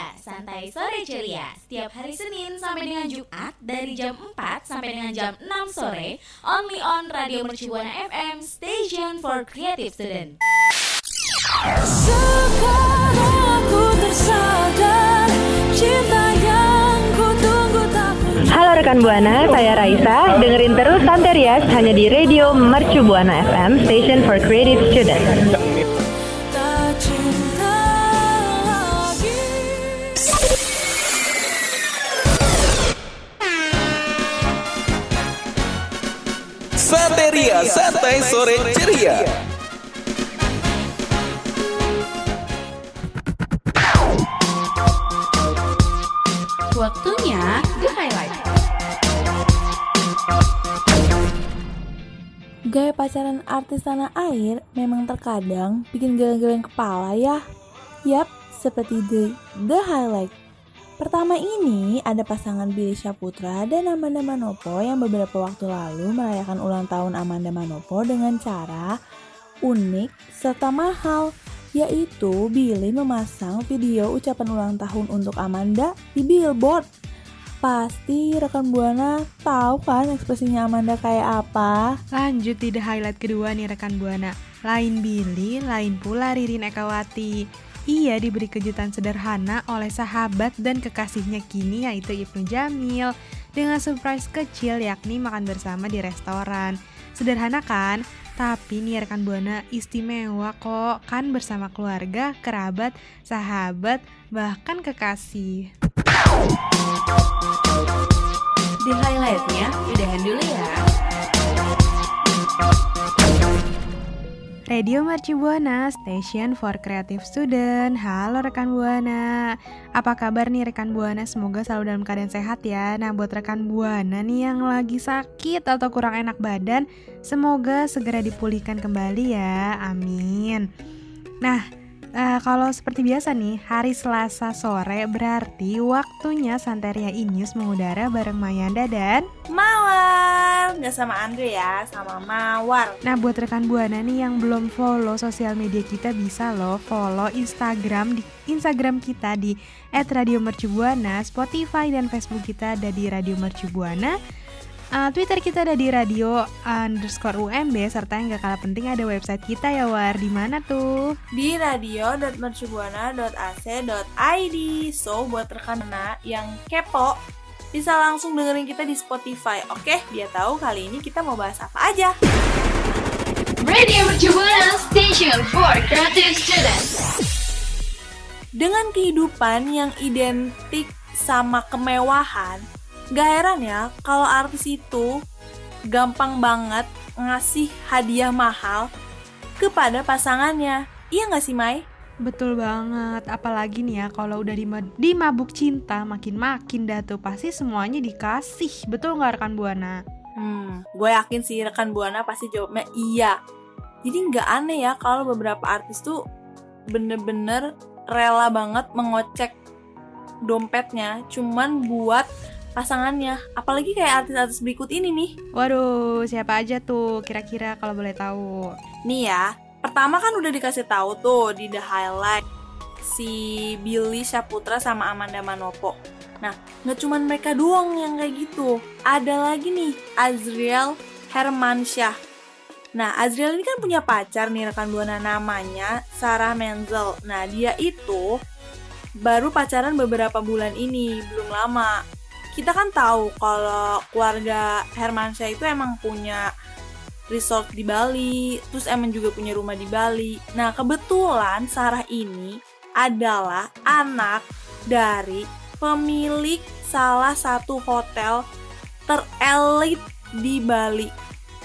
Ceria, santai sore ceria. Setiap hari Senin sampai dengan Jumat dari jam 4 sampai dengan jam 6 sore, only on Radio Mercubuana FM, station for creative student. Sekarang aku tersadar cinta yang ku tunggu tak Halo rekan Buana, saya Raisa. Dengerin terus Santerias hanya di Radio Mercu Buana FM, Station for Creative Students. Santeria Santai Sore Ceria. Waktunya The Highlight. Gaya pacaran artis tanah air memang terkadang bikin geleng-geleng kepala ya. Yap, seperti The, The Highlight. Pertama ini ada pasangan Billy Syahputra dan Amanda Manopo yang beberapa waktu lalu merayakan ulang tahun Amanda Manopo dengan cara unik serta mahal, yaitu Billy memasang video ucapan ulang tahun untuk Amanda di billboard. Pasti rekan Buana tahu kan ekspresinya Amanda kayak apa? Lanjut di the highlight kedua nih rekan Buana. Lain Billy, lain pula Ririn Ekawati. Ia diberi kejutan sederhana oleh sahabat dan kekasihnya kini yaitu Ibnu Jamil dengan surprise kecil yakni makan bersama di restoran. Sederhana kan? Tapi nih rekan Buana istimewa kok kan bersama keluarga, kerabat, sahabat, bahkan kekasih. The highlightnya udahan dulu ya. Radio Merci Buana, Station for Creative Student. Halo rekan Buana. Apa kabar nih rekan Buana? Semoga selalu dalam keadaan sehat ya. Nah, buat rekan Buana nih yang lagi sakit atau kurang enak badan, semoga segera dipulihkan kembali ya. Amin. Nah, eh, kalau seperti biasa nih, hari Selasa sore berarti waktunya Santeria Inews mengudara bareng Mayanda dan Mawar, nggak sama Andre ya, sama Mawar. Nah buat rekan Buana nih yang belum follow sosial media kita bisa loh follow Instagram di Instagram kita di @radiomercubuana, Spotify dan Facebook kita ada di Radio Mercubuana. Uh, Twitter kita ada di radio underscore UMB serta yang gak kalah penting ada website kita ya War di mana tuh? Di radio.mercubuana.ac.id. So buat rekan yang kepo bisa langsung dengerin kita di Spotify. Oke, biar tahu kali ini kita mau bahas apa aja. Radio Mercubuana, station for creative student. Dengan kehidupan yang identik sama kemewahan, gak heran ya kalau artis itu gampang banget ngasih hadiah mahal kepada pasangannya. Iya gak sih, Mai? Betul banget, apalagi nih ya kalau udah dima- dimabuk cinta makin-makin dah tuh pasti semuanya dikasih. Betul nggak rekan Buana? Hmm, gue yakin sih rekan Buana pasti jawabnya iya. Jadi nggak aneh ya kalau beberapa artis tuh bener-bener rela banget mengocek dompetnya cuman buat pasangannya. Apalagi kayak artis-artis berikut ini nih. Waduh, siapa aja tuh kira-kira kalau boleh tahu? Nih ya, pertama kan udah dikasih tahu tuh di the highlight si Billy Syahputra sama Amanda Manopo. Nah, nggak cuman mereka doang yang kayak gitu. Ada lagi nih Azriel Hermansyah. Nah, Azriel ini kan punya pacar nih rekan buana namanya Sarah Menzel. Nah, dia itu baru pacaran beberapa bulan ini, belum lama. Kita kan tahu kalau keluarga Hermansyah itu emang punya resort di Bali, terus emang juga punya rumah di Bali. Nah, kebetulan Sarah ini adalah anak dari pemilik salah satu hotel terelit di Bali.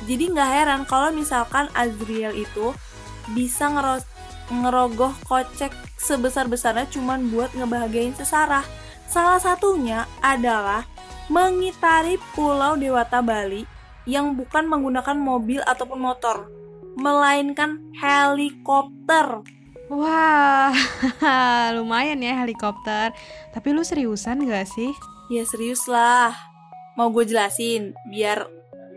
Jadi nggak heran kalau misalkan Azriel itu bisa ngero- ngerogoh kocek sebesar-besarnya cuman buat ngebahagiain sesarah. Salah satunya adalah mengitari Pulau Dewata Bali yang bukan menggunakan mobil ataupun motor, melainkan helikopter. Wah, lumayan ya helikopter. Tapi lu seriusan gak sih? Ya serius lah. Mau gue jelasin biar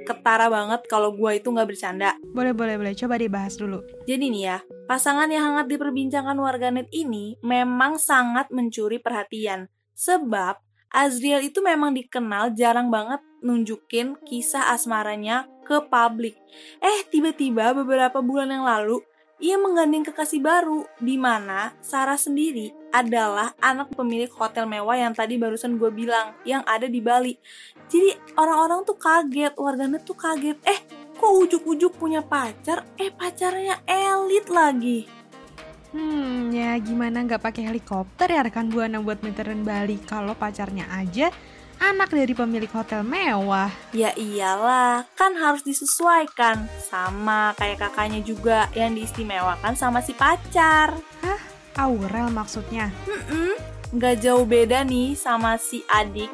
ketara banget kalau gua itu nggak bercanda. Boleh, boleh, boleh. Coba dibahas dulu. Jadi nih ya, pasangan yang hangat diperbincangkan warganet ini memang sangat mencuri perhatian. Sebab Azriel itu memang dikenal jarang banget nunjukin kisah asmaranya ke publik. Eh, tiba-tiba beberapa bulan yang lalu, ia menggandeng kekasih baru, di mana Sarah sendiri adalah anak pemilik hotel mewah yang tadi barusan gue bilang, yang ada di Bali. Jadi orang-orang tuh kaget, warganet tuh kaget. Eh, kok ujuk-ujuk punya pacar? Eh, pacarnya elit lagi. Hmm, ya gimana nggak pakai helikopter ya rekan Buana buat muterin Bali kalau pacarnya aja anak dari pemilik hotel mewah. Ya iyalah, kan harus disesuaikan sama kayak kakaknya juga yang diistimewakan sama si pacar. Aurel maksudnya. Mm-mm, nggak jauh beda nih sama si adik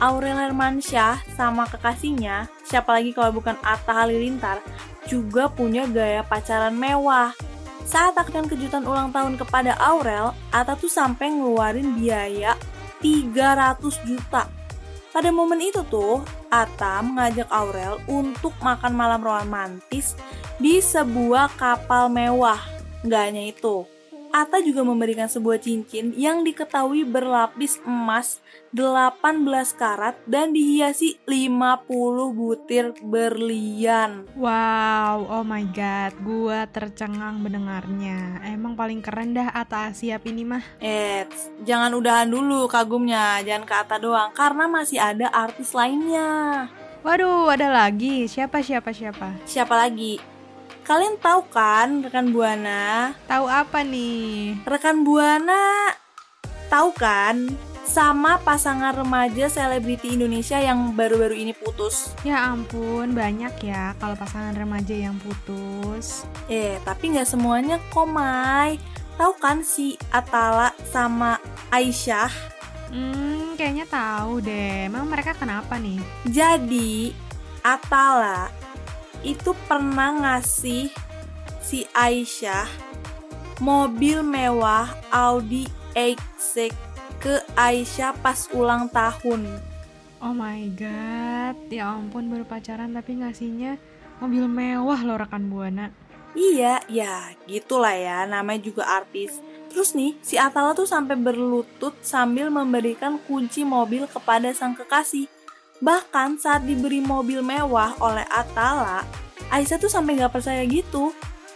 Aurel Hermansyah sama kekasihnya, siapa lagi kalau bukan Atta Halilintar, juga punya gaya pacaran mewah. Saat akan kejutan ulang tahun kepada Aurel, Atta tuh sampai ngeluarin biaya 300 juta. Pada momen itu tuh, Atta mengajak Aurel untuk makan malam romantis di sebuah kapal mewah. Gak hanya itu, Atta juga memberikan sebuah cincin yang diketahui berlapis emas 18 karat dan dihiasi 50 butir berlian. Wow, oh my god, gua tercengang mendengarnya. Emang paling keren dah Atta Siap ini mah. Eits, jangan udahan dulu kagumnya, jangan ke Atta doang, karena masih ada artis lainnya. Waduh, ada lagi. Siapa siapa siapa? Siapa lagi? Kalian tahu kan rekan Buana? Tahu apa nih? Rekan Buana tahu kan sama pasangan remaja selebriti Indonesia yang baru-baru ini putus. Ya ampun, banyak ya kalau pasangan remaja yang putus. Eh, tapi nggak semuanya kok, Mai. Tahu kan si Atala sama Aisyah? Hmm, kayaknya tahu deh. Emang mereka kenapa nih? Jadi, Atala itu pernah ngasih si Aisyah mobil mewah Audi A6 ke Aisyah pas ulang tahun. Oh my god, ya ampun baru pacaran tapi ngasihnya mobil mewah loh rekan Buana. Iya, ya gitulah ya, namanya juga artis. Terus nih, si Atala tuh sampai berlutut sambil memberikan kunci mobil kepada sang kekasih. Bahkan saat diberi mobil mewah oleh Atala, Aisyah tuh sampai nggak percaya gitu.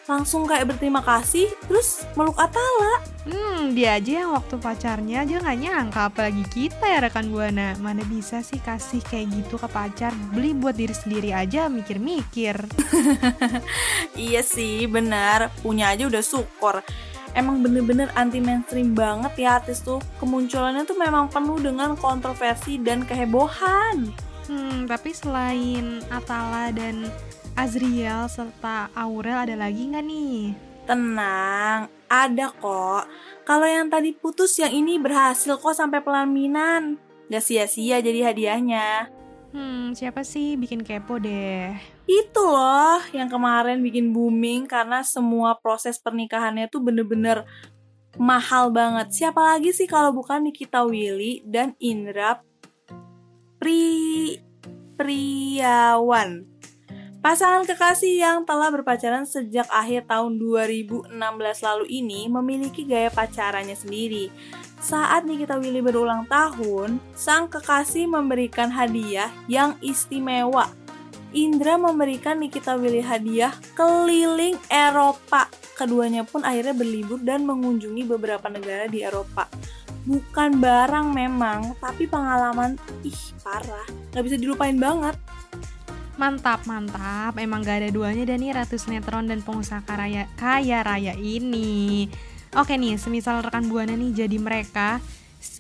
Langsung kayak berterima kasih, terus meluk Atala. Hmm, dia aja yang waktu pacarnya aja nggak nyangka apalagi kita ya rekan Buana. Mana bisa sih kasih kayak gitu ke pacar, beli buat diri sendiri aja mikir-mikir. Iya sih, benar. Punya aja udah syukur. Emang bener-bener anti mainstream banget ya artis tuh. Kemunculannya tuh memang penuh dengan kontroversi dan kehebohan. Hmm, tapi selain Atala dan Azriel serta Aurel ada lagi nggak nih? Tenang, ada kok. Kalau yang tadi putus, yang ini berhasil kok sampai pelaminan. Gak sia-sia jadi hadiahnya. Hmm, siapa sih bikin kepo deh? Itu loh yang kemarin bikin booming karena semua proses pernikahannya tuh bener-bener mahal banget. Siapa lagi sih kalau bukan Nikita Willy dan Indra Pri Priawan. Pasangan kekasih yang telah berpacaran sejak akhir tahun 2016 lalu ini memiliki gaya pacarannya sendiri. Saat Nikita Willy berulang tahun, sang kekasih memberikan hadiah yang istimewa. Indra memberikan Nikita Willy hadiah keliling Eropa. Keduanya pun akhirnya berlibur dan mengunjungi beberapa negara di Eropa. Bukan barang memang, tapi pengalaman ih parah, nggak bisa dilupain banget. Mantap, mantap. Emang gak ada duanya dan nih Ratu Sinetron dan pengusaha kaya, kaya raya ini. Oke nih, semisal rekan Buana nih jadi mereka,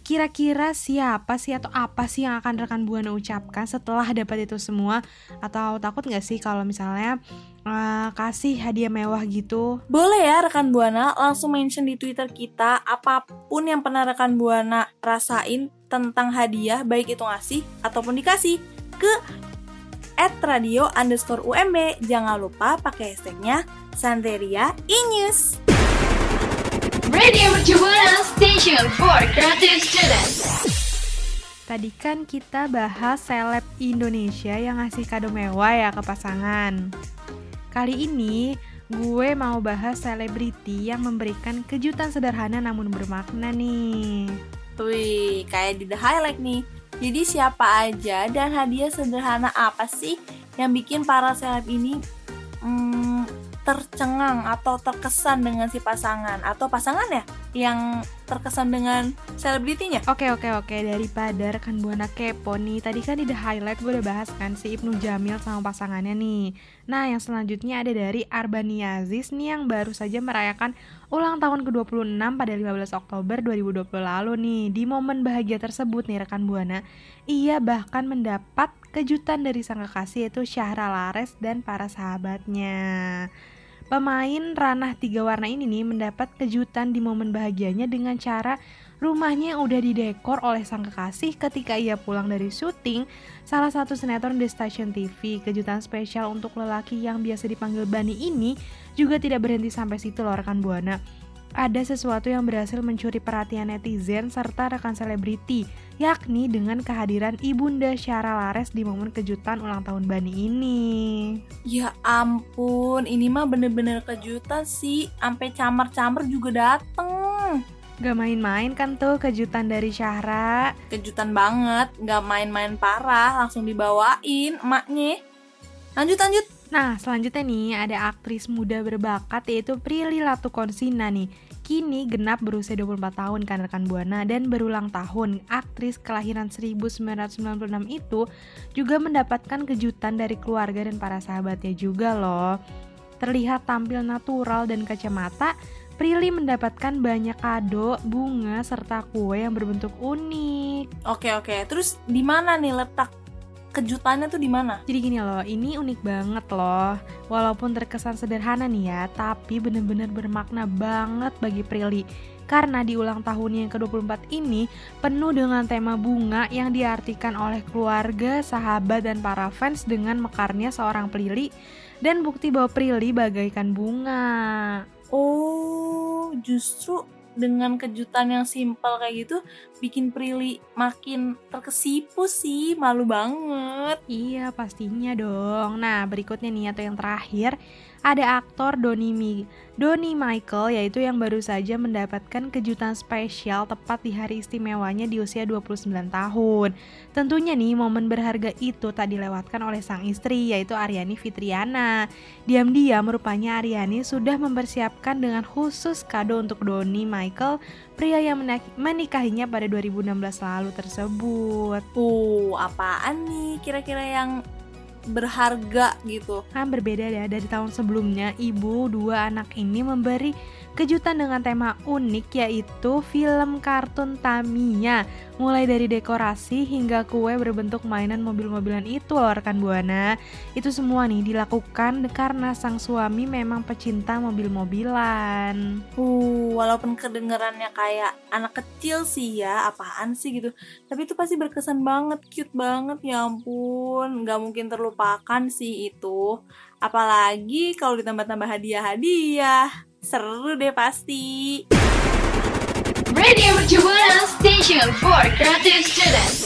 kira-kira siapa sih atau apa sih yang akan rekan Buana ucapkan setelah dapat itu semua? Atau takut nggak sih kalau misalnya uh, kasih hadiah mewah gitu? Boleh ya rekan Buana langsung mention di Twitter kita apa pun yang pernah rekan Buana rasain tentang hadiah baik itu ngasih ataupun dikasih ke at radio underscore UMB. Jangan lupa pakai hashtagnya Santeria Inews. Radio Mercubuana Station for Creative Students. Tadi kan kita bahas seleb Indonesia yang ngasih kado mewah ya ke pasangan. Kali ini gue mau bahas selebriti yang memberikan kejutan sederhana namun bermakna nih. Wih, kayak di The Highlight nih. Jadi siapa aja dan hadiah sederhana apa sih yang bikin para seleb ini tercengang atau terkesan dengan si pasangan atau pasangan ya yang terkesan dengan selebritinya? Oke oke oke daripada rekan buana kepo nih tadi kan di the highlight gue udah bahas kan si Ibnu Jamil sama pasangannya nih. Nah yang selanjutnya ada dari Arbani Aziz nih yang baru saja merayakan ulang tahun ke-26 pada 15 Oktober 2020 lalu nih. Di momen bahagia tersebut nih rekan buana, ia bahkan mendapat kejutan dari sang kekasih yaitu Syahra Lares dan para sahabatnya. Pemain ranah tiga warna ini nih mendapat kejutan di momen bahagianya dengan cara rumahnya yang udah didekor oleh sang kekasih ketika ia pulang dari syuting salah satu sinetron di stasiun TV. Kejutan spesial untuk lelaki yang biasa dipanggil Bani ini juga tidak berhenti sampai situ loh rekan Buana. Ada sesuatu yang berhasil mencuri perhatian netizen serta rekan selebriti, yakni dengan kehadiran Ibunda Syara Lares di momen kejutan ulang tahun Bani ini. Ya ampun, ini mah bener-bener kejutan sih. Sampai camar-camar juga dateng. Gak main-main kan tuh kejutan dari Syahra. Kejutan banget, nggak main-main parah, langsung dibawain emaknya. Lanjut lanjut. Nah, selanjutnya nih ada aktris muda berbakat yaitu Prilly Latukonsina nih. Kini genap berusia 24 tahun kan rekan Buana dan berulang tahun. Aktris kelahiran 1996 itu juga mendapatkan kejutan dari keluarga dan para sahabatnya juga loh. Terlihat tampil natural dan kacamata, Prilly mendapatkan banyak kado, bunga, serta kue yang berbentuk unik. Oke oke, terus di mana nih letak kejutannya tuh di mana? Jadi gini loh, ini unik banget loh. Walaupun terkesan sederhana nih ya, tapi bener-bener bermakna banget bagi Prilly. Karena di ulang tahunnya yang ke-24 ini penuh dengan tema bunga yang diartikan oleh keluarga, sahabat, dan para fans dengan mekarnya seorang Prilly dan bukti bahwa Prilly bagaikan bunga. Oh, justru dengan kejutan yang simpel kayak gitu bikin Prilly makin terkesipu sih, malu banget. Iya, pastinya dong. Nah, berikutnya nih atau yang terakhir ada aktor Doni Mi Doni Michael yaitu yang baru saja mendapatkan kejutan spesial tepat di hari istimewanya di usia 29 tahun. Tentunya nih momen berharga itu tak dilewatkan oleh sang istri yaitu Aryani Fitriana. Diam-diam rupanya Aryani sudah mempersiapkan dengan khusus kado untuk Doni Michael pria yang menikahinya pada 2016 lalu tersebut. Uh, apaan nih kira-kira yang berharga gitu. Kan berbeda ya dari tahun sebelumnya, ibu dua anak ini memberi kejutan dengan tema unik yaitu film kartun Tamiya. Mulai dari dekorasi hingga kue berbentuk mainan mobil-mobilan itu loh rekan Buana. Itu semua nih dilakukan karena sang suami memang pecinta mobil-mobilan. Uh, walaupun kedengarannya kayak anak kecil sih ya, apaan sih gitu. Tapi itu pasti berkesan banget, cute banget ya ampun. Gak mungkin terlupakan sih itu. Apalagi kalau ditambah-tambah hadiah-hadiah. Seru deh pasti. Radio Buana Station for Creative Students.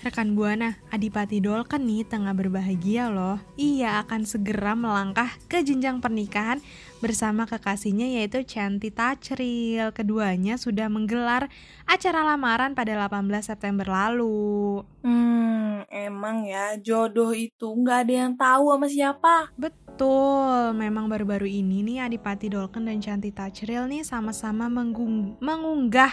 Rekan Buana, Adipati Dolken nih tengah berbahagia loh. Ia akan segera melangkah ke jenjang pernikahan bersama kekasihnya yaitu Chanti Tachril. Keduanya sudah menggelar acara lamaran pada 18 September lalu. Hmm, emang ya jodoh itu nggak ada yang tahu sama siapa. Betul, memang baru-baru ini nih Adipati Dolken dan Chanti Tachril nih sama-sama mengunggah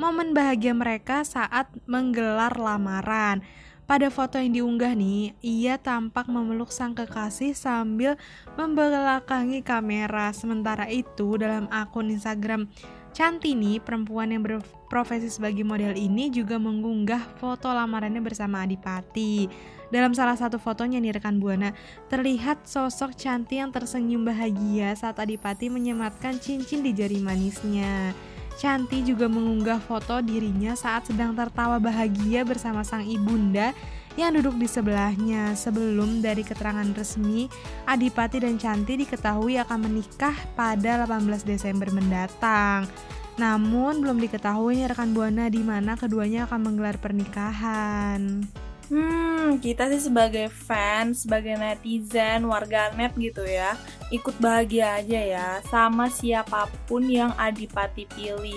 momen bahagia mereka saat menggelar lamaran. Pada foto yang diunggah nih, ia tampak memeluk sang kekasih sambil membelakangi kamera. Sementara itu, dalam akun Instagram Chanti nih, perempuan yang berprofesi sebagai model ini juga mengunggah foto lamarannya bersama Adipati. Dalam salah satu fotonya nih rekan Buana, terlihat sosok Chanti yang tersenyum bahagia saat Adipati menyematkan cincin di jari manisnya. Chanti juga mengunggah foto dirinya saat sedang tertawa bahagia bersama sang ibunda yang duduk di sebelahnya. Sebelum dari keterangan resmi, Adipati dan Chanti diketahui akan menikah pada 18 Desember mendatang. Namun belum diketahui rekan Buana di mana keduanya akan menggelar pernikahan. Hmm, kita sih sebagai fans, sebagai netizen, warganet gitu ya, ikut bahagia aja ya sama siapa pun yang Adipati pilih.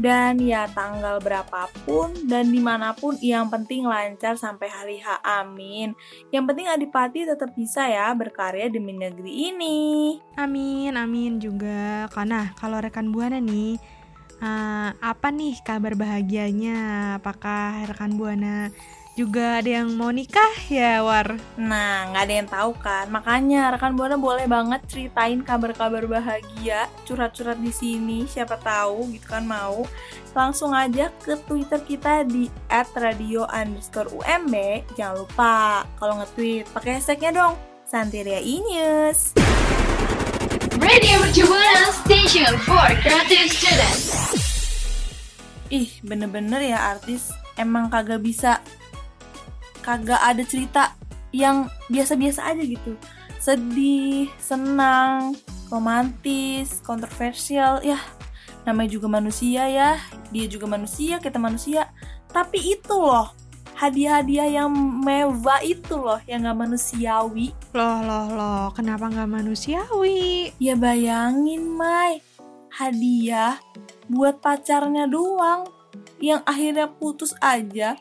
Dan ya tanggal berapapun dan di mana pun yang penting lancar sampai hari H, amin. Yang penting Adipati tetap bisa ya berkarya demi negeri ini. Amin, amin juga. Karena kalau rekan Buana nih, eh, apa nih kabar bahagianya? Apakah rekan Buana juga ada yang mau nikah ya, War? Nah, nggak ada yang tahu kan. Makanya rekan Buana boleh banget ceritain kabar-kabar bahagia, curhat-curhat di sini. Siapa tahu gitu kan mau. Langsung aja ke Twitter kita di @radio_umb. Jangan lupa kalau nge-tweet pakai hashtagnya dong. Santeria Inews. Radio Buana Station for Creative Students. Ih, bener-bener ya artis emang kagak bisa kagak ada cerita yang biasa-biasa aja gitu. Sedih, senang, romantis, kontroversial, ya namanya juga manusia ya. Dia juga manusia, kita manusia. Tapi itu loh, hadiah-hadiah yang mewah itu loh yang gak manusiawi. Loh, loh, loh, kenapa nggak manusiawi? Ya bayangin, Mai. Hadiah buat pacarnya doang. Yang akhirnya putus aja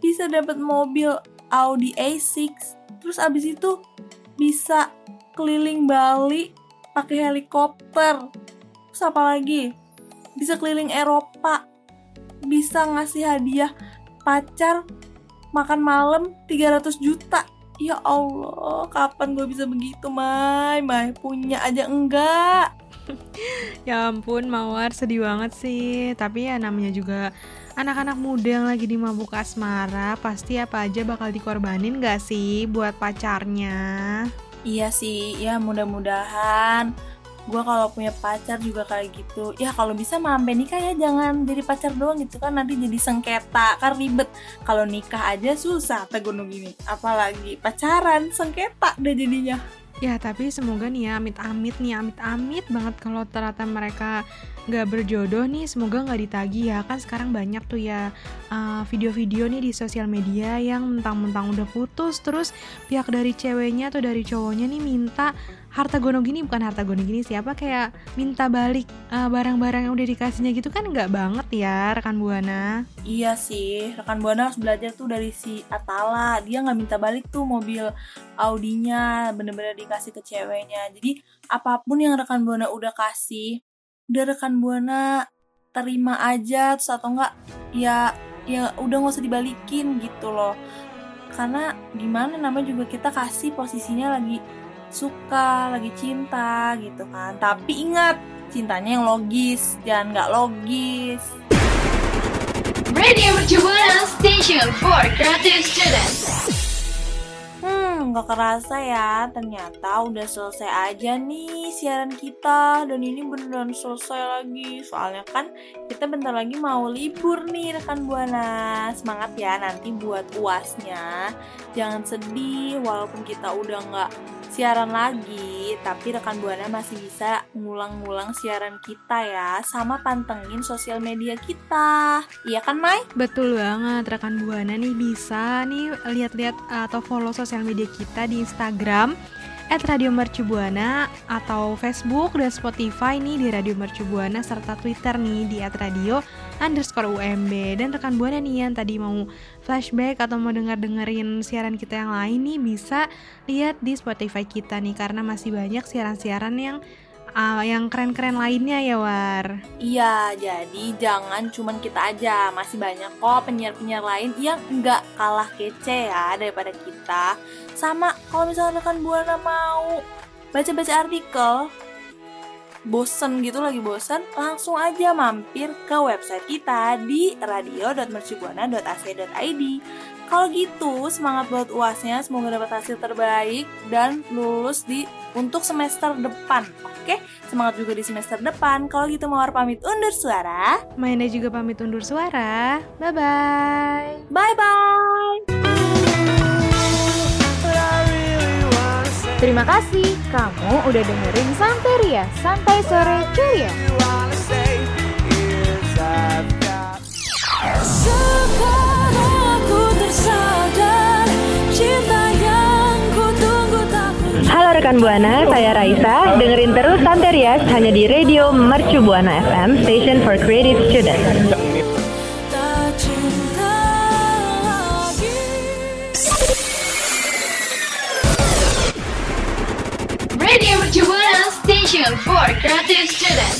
bisa dapat mobil Audi A6. Terus abis itu bisa keliling Bali pakai helikopter. Terus apa lagi? Bisa keliling Eropa. Bisa ngasih hadiah pacar makan malam 300 juta. Ya Allah, kapan gue bisa begitu, Mai? Mai punya aja enggak. Ya ampun, Mawar sedih banget sih. Tapi ya namanya juga anak-anak muda yang lagi di mabuk asmara, pasti apa aja bakal dikorbanin gak sih buat pacarnya? Iya sih, ya mudah-mudahan gue kalau punya pacar juga kayak gitu. Ya kalau bisa sampai nikah ya jangan jadi pacar doang gitu kan nanti jadi sengketa kan ribet. Kalau nikah aja susah gunung gini, apalagi pacaran sengketa deh jadinya. Ya tapi semoga nih ya amit-amit nih amit-amit banget kalau ternyata mereka nggak berjodoh nih semoga nggak ditagih ya. Kan sekarang banyak tuh ya uh, video-video nih di sosial media yang mentang-mentang udah putus terus pihak dari ceweknya atau dari cowoknya nih minta harta gono gini bukan harta gono gini siapa kayak minta balik uh, barang-barang yang udah dikasihnya gitu kan nggak banget ya rekan buana Iya sih, rekan Buana harus belajar tuh dari si Atala. Dia nggak minta balik tuh mobil Audinya, bener-bener dikasih ke ceweknya. Jadi apa pun yang rekan Buana udah kasih, udah rekan Buana terima aja, terus atau enggak ya ya udah nggak usah dibalikin gitu loh. Karena gimana namanya juga kita kasih posisinya lagi suka, lagi cinta gitu kan. Tapi ingat, cintanya yang logis, jangan nggak logis. Radio Mercu Buana Station for Creative Students. Hmm, nggak kerasa ya, ternyata udah selesai aja nih siaran kita dan ini beneran selesai lagi. Soalnya kan kita bentar lagi mau libur nih rekan Buana. Semangat ya nanti buat uasnya. Jangan sedih walaupun kita udah nggak siaran lagi, tapi rekan Buana masih bisa ngulang-ngulang siaran kita ya, sama pantengin sosial media kita. Iya kan, Mai? Betul banget rekan Buana nih bisa nih lihat-lihat atau follow sosial media kita di Instagram at Radio Mercu Buana atau Facebook dan Spotify nih di Radio Mercu Buana serta Twitter nih di at Radio underscore UMB dan rekan Buana nih yang tadi mau flashback atau mau denger dengerin siaran kita yang lain nih bisa lihat di Spotify kita nih karena masih banyak siaran-siaran yang uh, yang keren-keren lainnya ya War. Iya, jadi jangan cuman kita aja, masih banyak kok penyiar-penyiar lain yang nggak kalah kece ya daripada kita. Sama kalau misalnya rekan Buana mau baca-baca artikel, bosen gitu lagi bosen, langsung aja mampir ke website kita di radio.mercubuana.ac.id. Kalau gitu, semangat buat UASnya, semoga dapat hasil terbaik dan lulus di untuk semester depan. Oke, semangat juga di semester depan. Kalau gitu Mawar pamit undur suara. Mainnya juga pamit undur suara. Bye-bye. Bye-bye. Terima kasih kamu udah dengerin Santeria Santai Sore Ceria. Suka Halo rekan Buana, saya Raisa. Dengerin terus Santerias hanya di Radio Mercu Buana FM, Station for Creative Students. Radio Mercu Buana, Station for Creative Students.